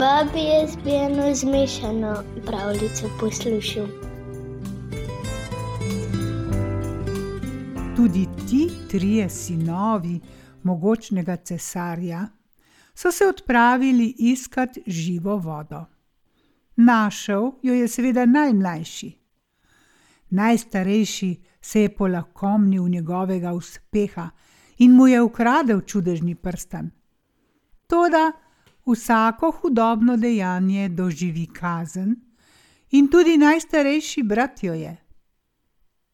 Babi je zbijeno zmešano pravljico poslušal. Tudi ti trije sinovi mogočnega cesarja so se odpravili iskat živo vodo. Našel jo je seveda najmlajši. Najstarejši se je polakomnil njegovega uspeha in mu je ukradel čudežni prstan. Toda vsako hudobno dejanje doživi kazen, in tudi najstarejši brat jo je.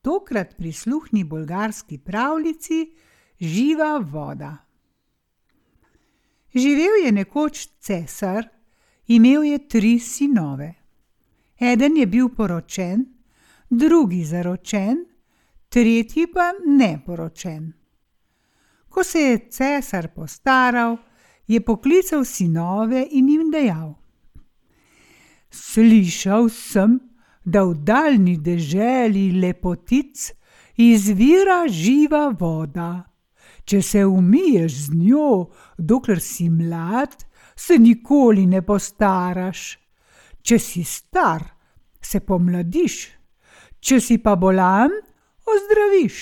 Tokrat prisluhni bolgarski pravljici Živa voda. Živel je nekoč cesar, imel je tri sinove. Eden je bil poročen, drugi zaročen, tretji pa neporočen. Ko se je cesar postaral, je poklical sinove in jim dejal: Slišal sem, da v daljni deželi lepotic izvira živa voda. Če se umiješ z njo, dokler si mlad, se nikoli ne postaraš. Če si star, se pomladiš, če si pa bolan, ozdraviš.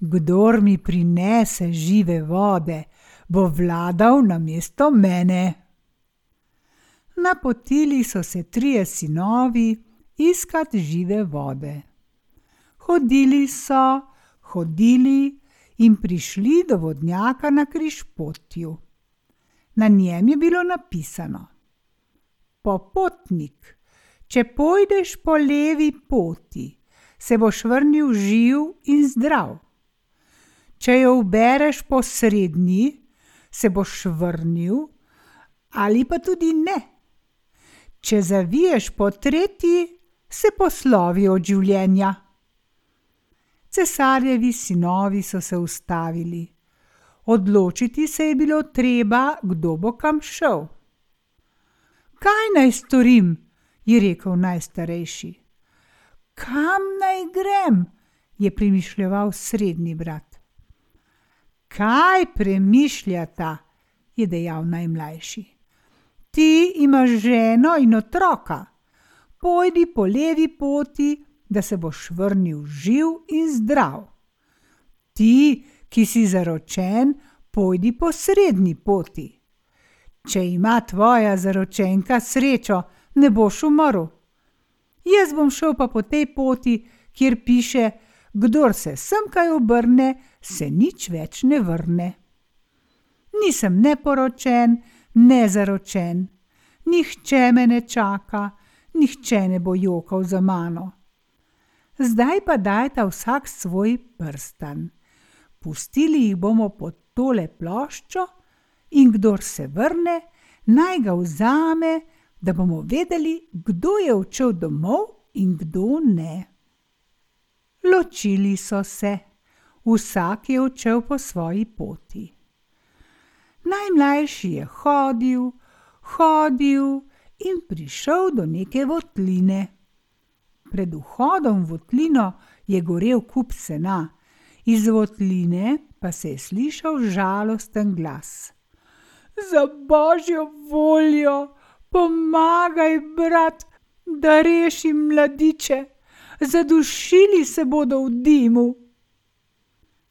Kdor mi prinese žive vode, bo vladal na mesto mene. Napotili so se trije sinovi iskat žive vode. Hodili so, hodili in prišli do vodnjaka na križpotju. Na njem je bilo napisano: Popotnik, če pojdeš po levi poti, se boš vrnil živ in zdrav. Če jo ubereš po srednji, se boš vrnil, ali pa tudi ne. Če zaviješ po tretji, se poslovi od življenja. Cesarjevi sinovi so se ustavili. Odločiti se je bilo treba, kdo bo kam šel. Kaj naj storim? je rekel najstarejši. Kam naj grem? je premišljal srednji brat. Kaj premišljata? je dejal najmlajši. Ti imaš ženo in otroka, pojdi po levi poti, da se boš vrnil živ in zdrav. Ti, ki si zaročen, pojdi po srednji poti. Če ima tvoja zaročenka srečo, ne boš umrl. Jaz bom šel pa po tej poti, kjer piše, kdor se sem kaj obrne, se nič več ne vrne. Nisem ne poročen, ne zaročen, nihče me ne čaka, nihče ne bo jokal za mano. Zdaj pa dajta vsak svoj prstan. Pustili jih bomo pod tole ploščo, in kdor se vrne, naj ga vzame, da bomo vedeli, kdo je odšel domov in kdo ne. Ločili so se, vsak je odšel po svoji poti. Najmlajši je hodil, hodil in prišel do neke votline. Pred vhodom v votlino je gorel kup sena, iz votline pa se je slišal žalosten glas. Za božjo voljo, pomagaj, brat, da rešim mladiče zadušili se bodo v dimu.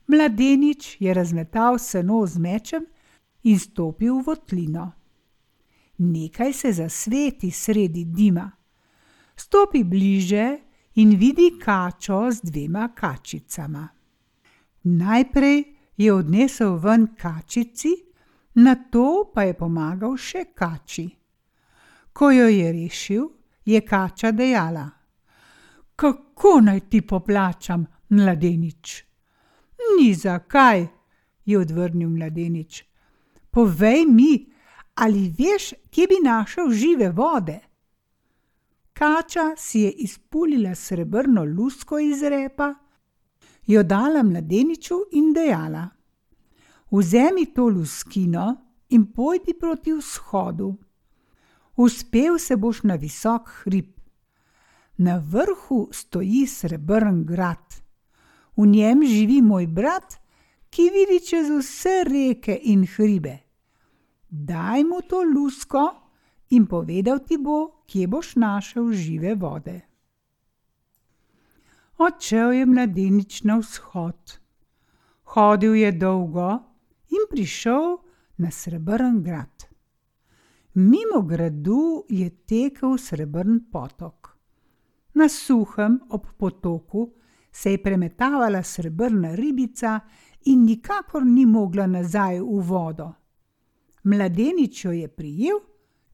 Mladenič je razmetal seno z mečem in stopil v votlino. Nekaj se zasveti sredi dima. Stopi bliže in vidi kačo z dvema kačicama. Najprej je odnesel ven kačici, na to pa je pomagal še kači. Ko jo je rešil, je kača dejala: kako naj ti poplačam, mladenič? Ni zakaj, je odvrnil mladenič. Povej mi, ali veš, kje bi našel žive vode? Kača si je izpulila srebrno lusko iz repa, jo dala mladeniču in dejala: Vzemi to luskino in pojdi proti vzhodu. Uspel se boš na visok hrib. Na vrhu stoji srebrn grad. V njem živi moj brat, ki vidi čez vse reke in hribe. Daj mu to lusko in povedal ti bo, kje boš našel žive vode. Odšel je mladenič na vzhod. Hodil je dolgo in prišel na srebrn grad. Mimo gradu je tekel srebrn potok. Na suhem ob potoku se je premetavala srebrna ribica in nikakor ni mogla nazaj v vodo. Mladenič jo je prijel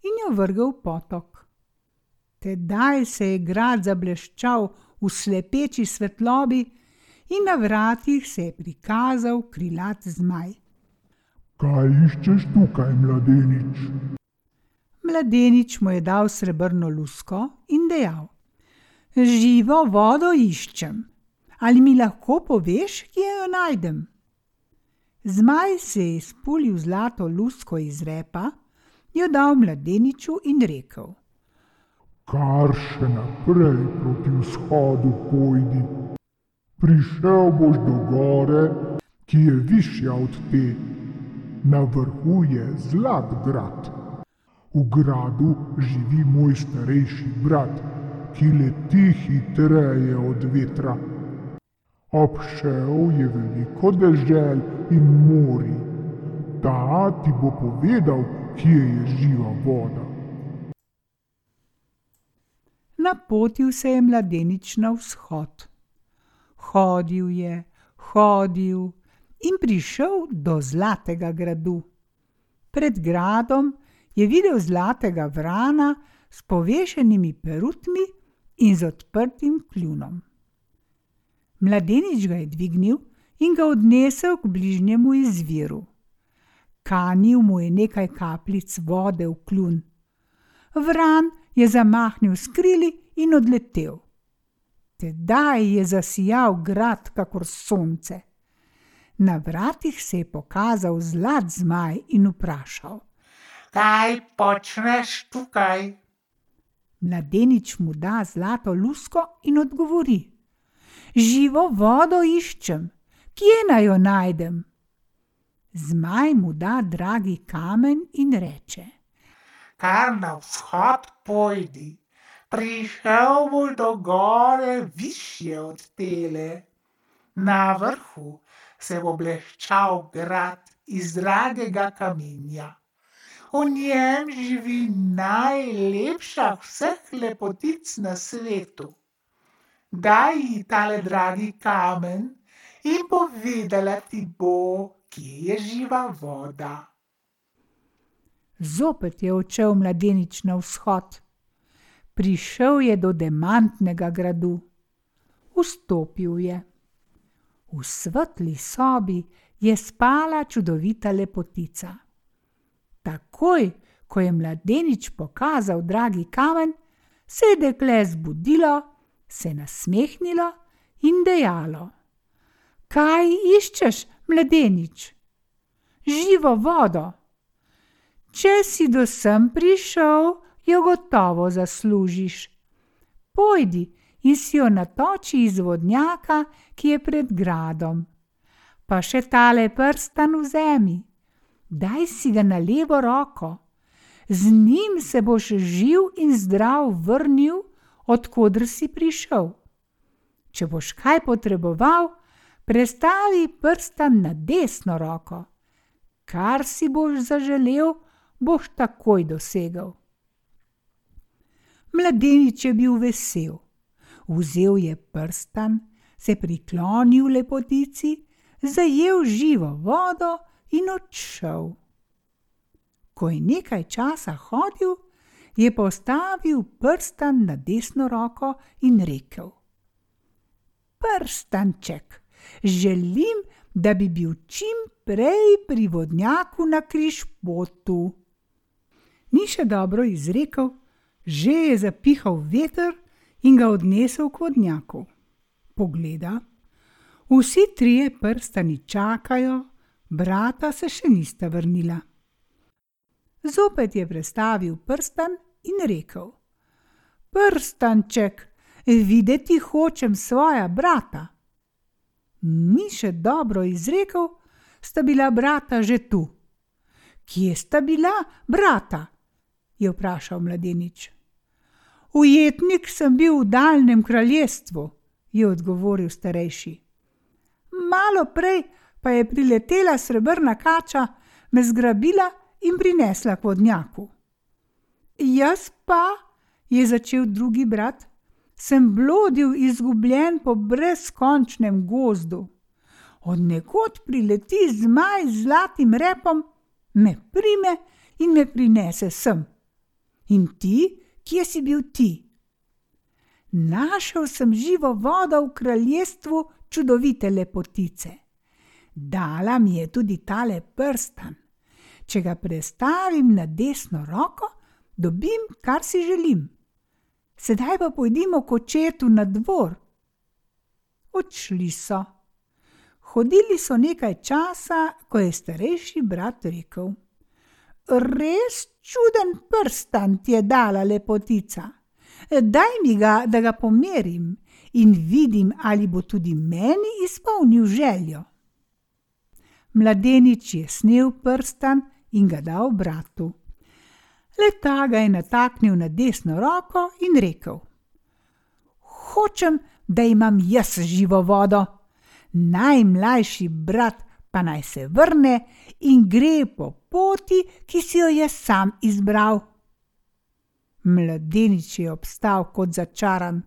in jo vrgel v potok. Tedaj se je grad zableščal v slepeči svetlobi, in na vratih se je prikazal krilat zmaj. Kaj iščeš tukaj, mladenič? Mladenič mu je dal srebrno lusko in dejal: Živo vodo iščem. Ali mi lahko poveš, kje jo najdem? Zmaj se je izpulil zlato lusko iz repa, jo dal mladeniču in rekel: Kar še naprej proti vzhodu pojdi. Prišel boš do gore, ki je višja od te, na vrhu je zlat grad. V gradu živi moj starejši brat, ki leti hitreje od vetra. Obšel je veliko dežel in mori, ta ti bo povedal, kje je živa voda. Napotil se je mladenič na vzhod. Hodil je, hodil in prišel do zlatega gradu. Pred gradom je videl zlatega vrana s povešenimi perutmi in z odprtim kljunom. Mladenič ga je dvignil in ga odnesel k bližnjemu izviru. Kanil mu je nekaj kapljic vode v kljun. Vran je zamahnil skrili in odletel. Tedaj je zasijal grad kakor sonce. Na vratih se je pokazal zlat zmaj in vprašal: Kaj počneš tukaj? Mladenič mu da zlato lusko in odgovori: Živo vodo iščem, kje naj jo najdem? Zmaj mu da dragi kamen in reče: Kar na vzhod pojdi, prišel boš do gore višje od tele. Na vrhu se bo bleščal grad iz dragega kamenja. V njem živi najlepša vseh lepotic na svetu. Daj ji tale dragi kamen in povedala ti bo, kje je živa voda. Zopet je odšel mladenič na vzhod. Prišel je do demantnega gradu. Vstopil je. V svetli sobi je spala čudovita lepotica. Takoj, ko je mladenič pokazal dragi kamen, se je dekle zbudilo, se nasmehnilo in dejalo: Kaj iščeš, mladenič? Živo vodo. Če si do sem prišel, jo gotovo zaslužiš. Pojdi in si jo natoči iz vodnjaka, ki je pred gradom. Pa še tale prstan vzemi, daj si ga na levo roko, z njim se boš živ in zdrav vrnil, odkudr si prišel. Če boš kaj potreboval, prestavi prstan na desno roko. Kar si boš zaželel, boš takoj dosegel. Mladenič je bil vesel vzel je prstan, se priklonil lepotici, zajel živo vodo in odšel. Ko je nekaj časa hodil, je postavil prstan na desno roko in rekel: Prstanček, želim, da bi bil čim prej pri vodnjaku na križpotu. Ni še dobro izrekel, že je zapihal veter in ga odnesel k vodnjaku. Pogleda, vsi trije prstani čakajo, brata se še nista vrnila. Zopet je prestavil prstan in rekel: Prstanček, videti hočem svoja brata. Ni še dobro izrekel, sta bila brata že tu. Kje sta bila brata? je vprašal mladenič. Ujetnik sem bil v daljnem kraljestvu, je odgovoril starejši. Malo prej pa je priletela srebrna kača, me zgrabila in prinesla k vodnjaku. Jaz pa, je začel drugi brat, sem blodil izgubljen po brezkončnem gozdu. Od nekod prileti zmaj z zlatim repom, me prime in me prinese sem. In ti, kje si bil ti? Našel sem živo vodo v kraljestvu čudovite lepotice. Dala mi je tudi tale prstan. Če ga prestavim na desno roko, dobim, kar si želim. Sedaj pa pojdimo k očetu na dvor. Odšli so. Hodili so nekaj časa, ko je starejši brat rekel: Res čuden prstan ti je dala lepotica. Daj mi ga, da ga pomerim in vidim, ali bo tudi meni izpolnil željo. Mladenič je snel prstan in ga dal bratu. Leta ga je nataknil na desno roko in rekel: Hočem, da imam jaz živo vodo. Najmlajši brat pa naj se vrne in gre po poti, ki si jo je sam izbral. Mladenič je obstal kot začaran.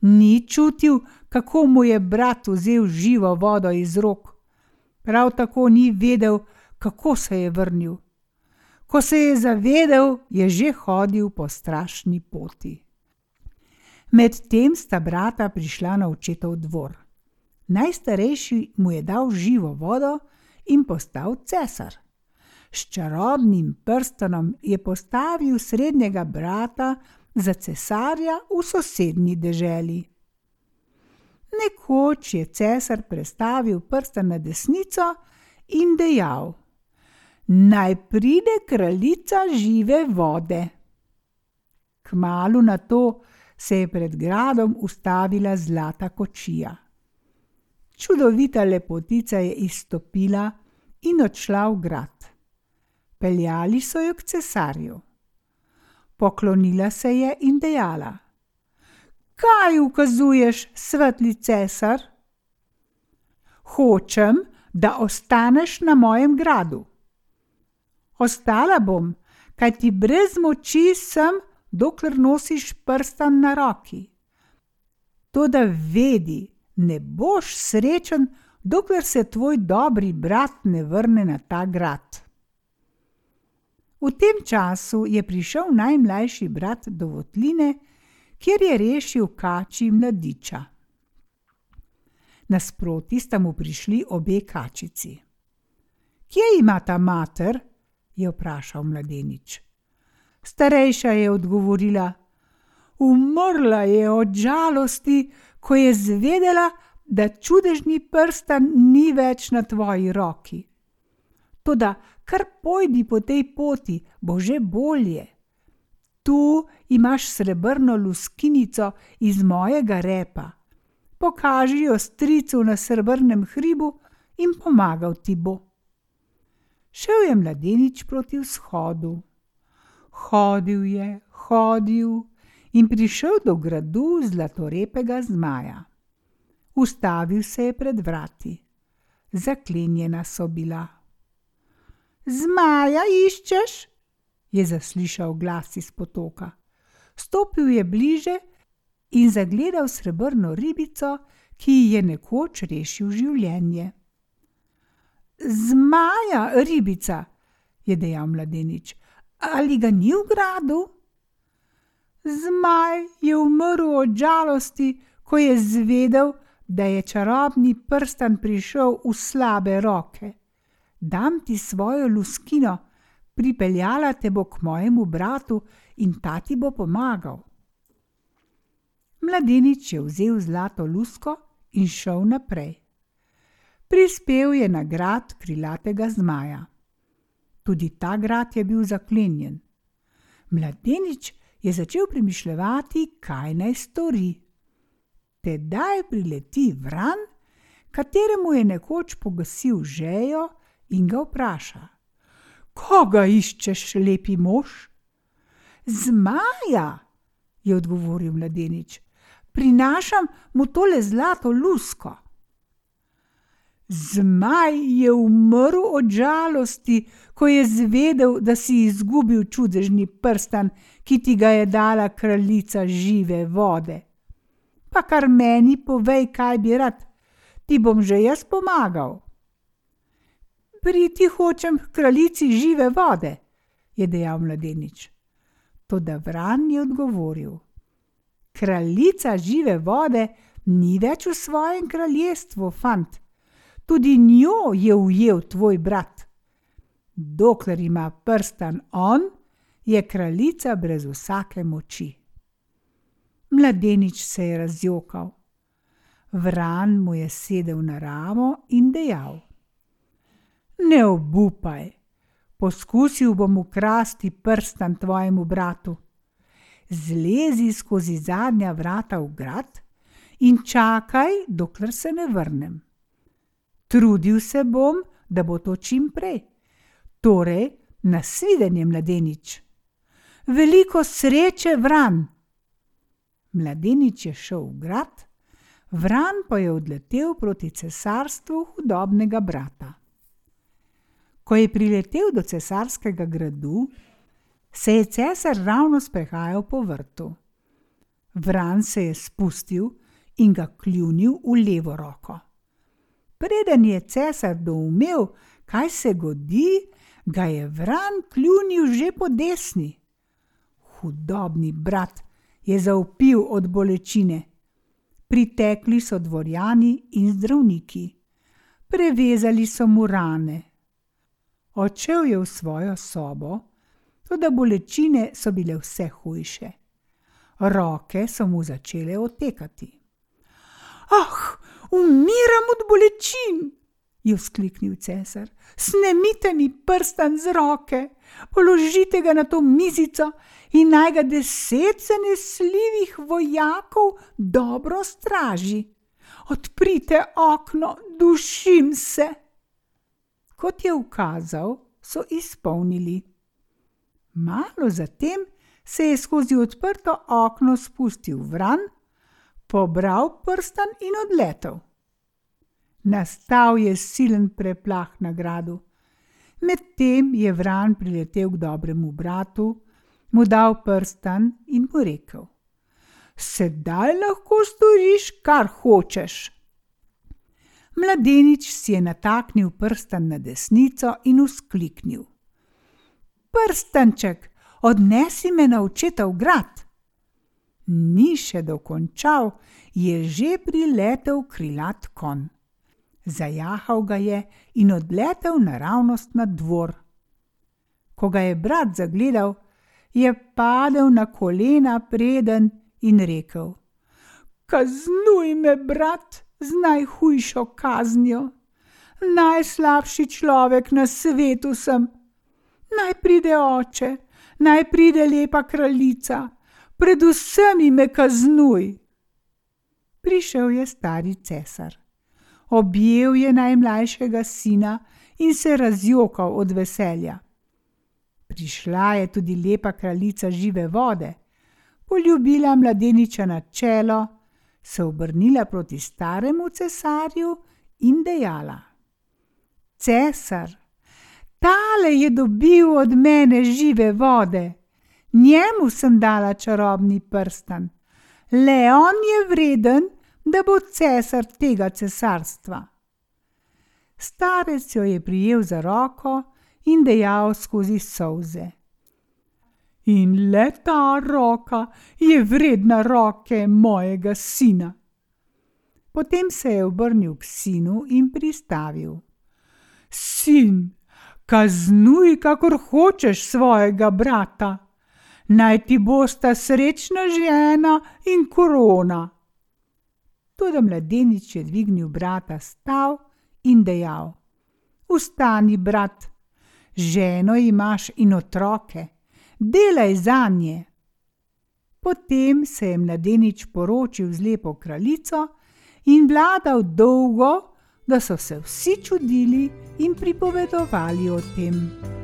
Ni čutil, kako mu je brat vzel živo vodo iz rok. Prav tako ni vedel, kako se je vrnil. Ko se je zavedel, je že hodil po strašni poti. Medtem sta brata prišla na očetov dvor. Najstarejši mu je dal živo vodo in postal cesar. S čarobnim prstanom je postavil srednjega brata za cesarja v sosednji deželi. Nekoč je cesar prestavil prsta na desnico in dejal: Naj pride kraljica žive vode. Kmalu na to se je pred gradom ustavila zlata kočija. Čudovita lepotica je izstopila in odšla v grad. Peljali so jo k cesarju. Poklonila se je in dejala: Kaj ukazuješ, svetli cesar? Hočem, da ostaneš na mojem gradu. Ostala bom, kaj ti brez moči sem, dokler nosiš prstan na roki. Toda vedi, ne boš srečen, dokler se tvoj dobri brat ne vrne na ta grad. V tem času je prišel najmlajši brat do Votline, kjer je rešil kači mladiča. Nasproti sta mu prišli obe kačici. Kje ima ta mater? Je vprašal mladenič. Starejša je odgovorila: Umrla je od žalosti, ko je zvedela, da čudežni prstan ni več na tvoji roki. Toda kar pojdi po tej poti, bo že bolje. Tu imaš srebrno luskinico iz mojega repa. Pokaži jo stricu na srebrnem hribu in pomagal ti bo. Šel je mladenič proti vzhodu. Hodil je, hodil in prišel do gradu zlatorepega zmaja. Ustavil se je pred vrati. Zaklenjena so bila. Zmaja iščeš? je zaslišal glas iz potoka. Stopil je bliže in zagledal srebrno ribico, ki ji je nekoč rešil življenje. Zmaja, ribica, je dejal mladenič, ali ga ni v gradu? Zmaj je umrl od žalosti, ko je zvedel, da je čarobni prstan prišel v slabe roke. Dam ti svojo luskino, pripeljala te bo k mojemu bratu in ta ti bo pomagal. Mladenič je vzel zlato lusko in šel naprej. Prispel je na grad krilatega zmaja. Tudi ta grad je bil zaklenjen. Mladenič je začel premišljati, kaj naj stori. Tedaj prileti vran, kateremu je nekoč pogasil žejo in ga vpraša: Koga iščeš, lepi mož? Zmaja, je odgovoril mladenič. Prinašam mu tole zlato lusko. Zmaj je umrl od žalosti, ko je zvedel, da si izgubil čudežni prstan, ki ti ga je dala kraljica žive vode. Pa kar meni povej, kaj bi rad, ti bom že jaz pomagal. Priti hočem k kraljici žive vode, je dejal mladenič. Toda vran je odgovoril: Kraljica žive vode ni več v svojem kraljestvu, fant tudi njo je ujel tvoj brat. Dokler ima prstan on, je kraljica brez vsake moči. Mladenič se je razjokal. Vran mu je sedel na ramo in dejal: Ne obupaj, poskusil bom ukrasti prstan tvojemu bratu. Zlezi skozi zadnja vrata v grad in čakaj, dokler se ne vrnem. Trudil se bom, da bo to čim prej. Torej, nasvidenje, mladenič. Veliko sreče, vran. Mladenič je šel v grad, vran pa je odletel proti cesarstvu hudobnega brata. Ko je priletel do cesarskega gradu, se je cesar ravno sprehajal po vrtu. Vran se je spustil in ga kljunil v levo roko. Preden je cesar doumel, kaj se godi, ga je vran kljunil že po desni. Hudobni brat je zaupil od bolečine. Pritekli so dvorjani in zdravniki, prevezali so mu rane. Odšel je v svojo sobo, tudi bolečine so bile vse hujše. Roke so mu začele otekati. Ah, umiram od bolečin, je vzkliknil cesar. Snemite mi prstan z roke, položite ga na to mizico in naj ga deset zanesljivih vojakov dobro straži. Odprite okno, dušim se. Kot je ukazal, so izpolnili. Malo zatem se je skozi odprto okno spustil vran pobral prstan in odletel. Nastal je silen preplah na gradu. Medtem je vran priletel k dobremu bratu, mu dal prstan in mu rekel: Sedaj lahko storiš, kar hočeš. Mladenič si je nataknil prstan na desnico in uskliknil: Prstanček, odnesi me na očetov grad ni še dokončal, je že priletel krilat kon. Zajahal ga je in odletel naravnost na dvor. Ko ga je brat zagledal, je padel na kolena preden in rekel: Kaznuj me, brat, z najhujšo kaznijo. Najslabši človek na svetu sem. Naj pride oče, naj pride lepa kraljica predvsem me kaznuj. Prišel je stari cesar. Objel je najmlajšega sina in se razjokal od veselja. Prišla je tudi lepa kraljica žive vode, poljubila mladeniča na čelo, se obrnila proti staremu cesarju in dejala: Cesar, tale je dobil od mene žive vode njemu sem dala čarobni prstan. Le on je vreden, da bo cesar tega cesarstva. Starec jo je prijel za roko in dejal skozi solze. In le ta roka je vredna roke mojega sina. Potem se je obrnil k sinu in pristavil: Sin, kaznuj, kakor hočeš svojega brata naj ti bosta srečna žena in korona. Tudi mladenič je dvignil brata stav in dejal: Vstani, brat, ženo imaš in otroke, delaj za nje. Potem se je mladenič poročil z lepo kraljico in vladal dolgo, da so se vsi čudili in pripovedovali o tem.